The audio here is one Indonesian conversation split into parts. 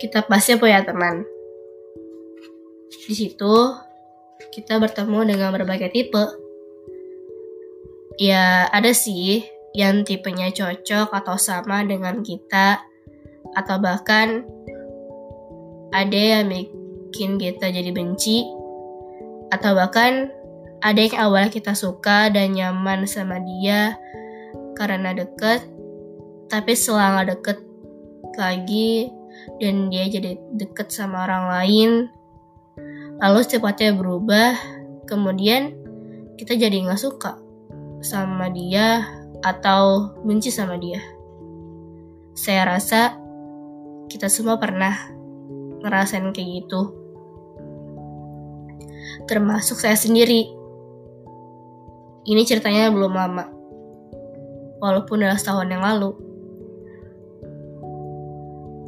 kita pasti punya teman. Di situ kita bertemu dengan berbagai tipe. Ya, ada sih yang tipenya cocok atau sama dengan kita, atau bahkan ada yang bikin kita jadi benci, atau bahkan ada yang awalnya kita suka dan nyaman sama dia karena deket, tapi setelah deket lagi dan dia jadi deket sama orang lain, lalu secepatnya berubah, kemudian kita jadi nggak suka sama dia atau benci sama dia. Saya rasa kita semua pernah ngerasain kayak gitu. Termasuk saya sendiri. Ini ceritanya belum lama. Walaupun udah setahun yang lalu.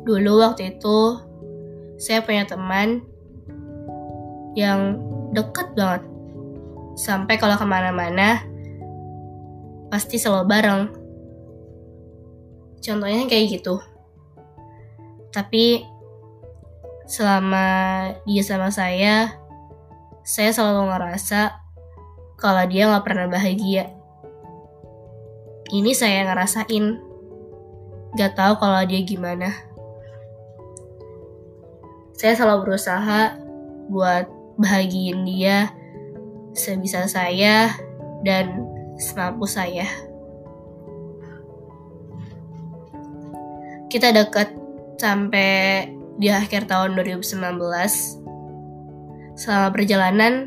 Dulu waktu itu saya punya teman yang deket banget. Sampai kalau ke mana-mana, pasti selalu bareng. Contohnya kayak gitu. Tapi selama dia sama saya, saya selalu ngerasa kalau dia nggak pernah bahagia. Ini saya ngerasain. Gak tahu kalau dia gimana. Saya selalu berusaha buat bahagiin dia sebisa saya dan semampu saya. Kita dekat sampai di akhir tahun 2019. Selama perjalanan,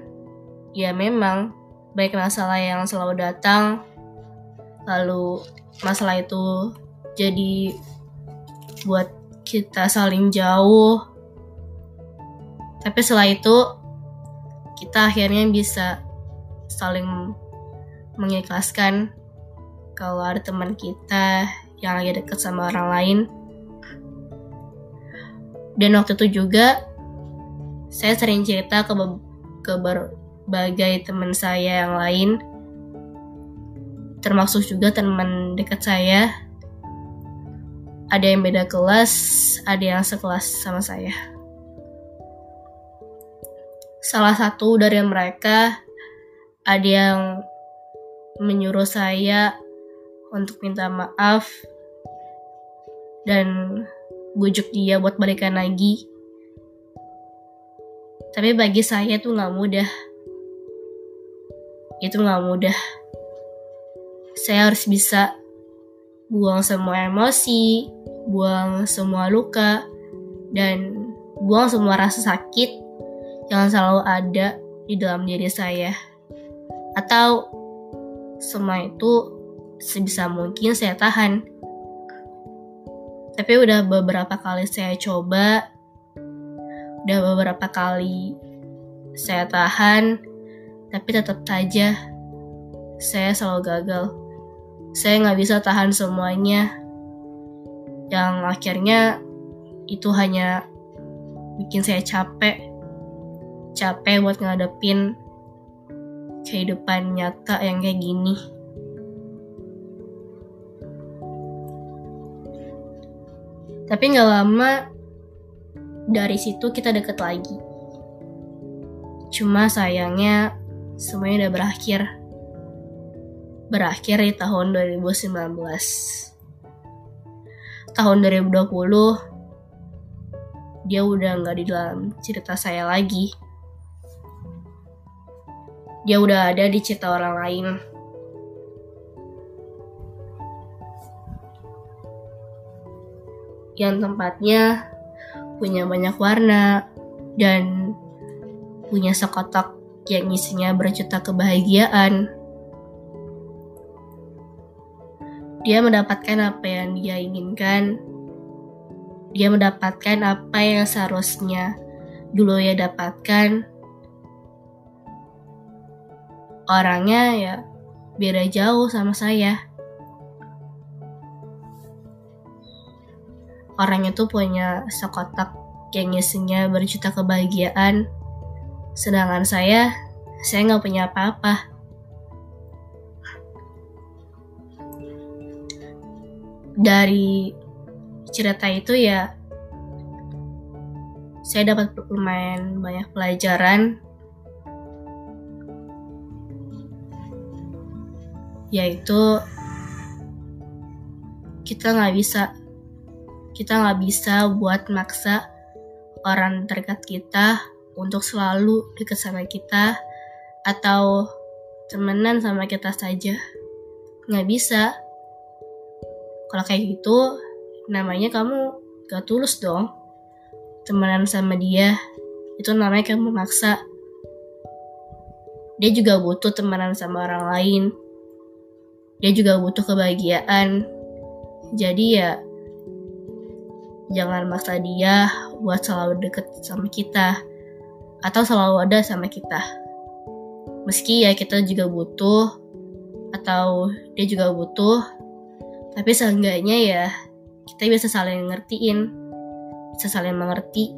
ya memang baik masalah yang selalu datang, lalu masalah itu jadi buat kita saling jauh. Tapi setelah itu, kita akhirnya bisa saling mengikhlaskan kalau ada teman kita yang lagi deket sama orang lain. Dan waktu itu juga saya sering cerita ke, ke berbagai teman saya yang lain, termasuk juga teman dekat saya. Ada yang beda kelas, ada yang sekelas sama saya. Salah satu dari mereka ada yang menyuruh saya untuk minta maaf dan bujuk dia buat balikan lagi. Tapi bagi saya tuh nggak mudah. Itu nggak mudah. Saya harus bisa buang semua emosi, buang semua luka, dan buang semua rasa sakit yang selalu ada di dalam diri saya. Atau semua itu sebisa mungkin saya tahan. Tapi udah beberapa kali saya coba, udah beberapa kali saya tahan, tapi tetap saja saya selalu gagal. Saya nggak bisa tahan semuanya, yang akhirnya itu hanya bikin saya capek capek buat ngadepin kehidupan nyata yang kayak gini. Tapi nggak lama dari situ kita deket lagi. Cuma sayangnya semuanya udah berakhir. Berakhir di tahun 2019. Tahun 2020 dia udah nggak di dalam cerita saya lagi dia udah ada di cerita orang lain. Yang tempatnya punya banyak warna dan punya sekotak yang isinya berjuta kebahagiaan. Dia mendapatkan apa yang dia inginkan. Dia mendapatkan apa yang seharusnya dulu ia dapatkan orangnya ya beda jauh sama saya. Orang itu punya sekotak yang isinya berjuta kebahagiaan, sedangkan saya, saya nggak punya apa-apa. Dari cerita itu ya, saya dapat lumayan banyak pelajaran yaitu kita nggak bisa kita nggak bisa buat maksa orang terdekat kita untuk selalu dekat sama kita atau temenan sama kita saja. Nggak bisa. Kalau kayak gitu namanya kamu gak tulus dong. Temenan sama dia itu namanya kamu memaksa dia juga butuh temenan sama orang lain dia juga butuh kebahagiaan jadi ya jangan maksa dia buat selalu deket sama kita atau selalu ada sama kita. Meski ya kita juga butuh atau dia juga butuh, tapi seenggaknya ya kita bisa saling ngertiin, bisa saling mengerti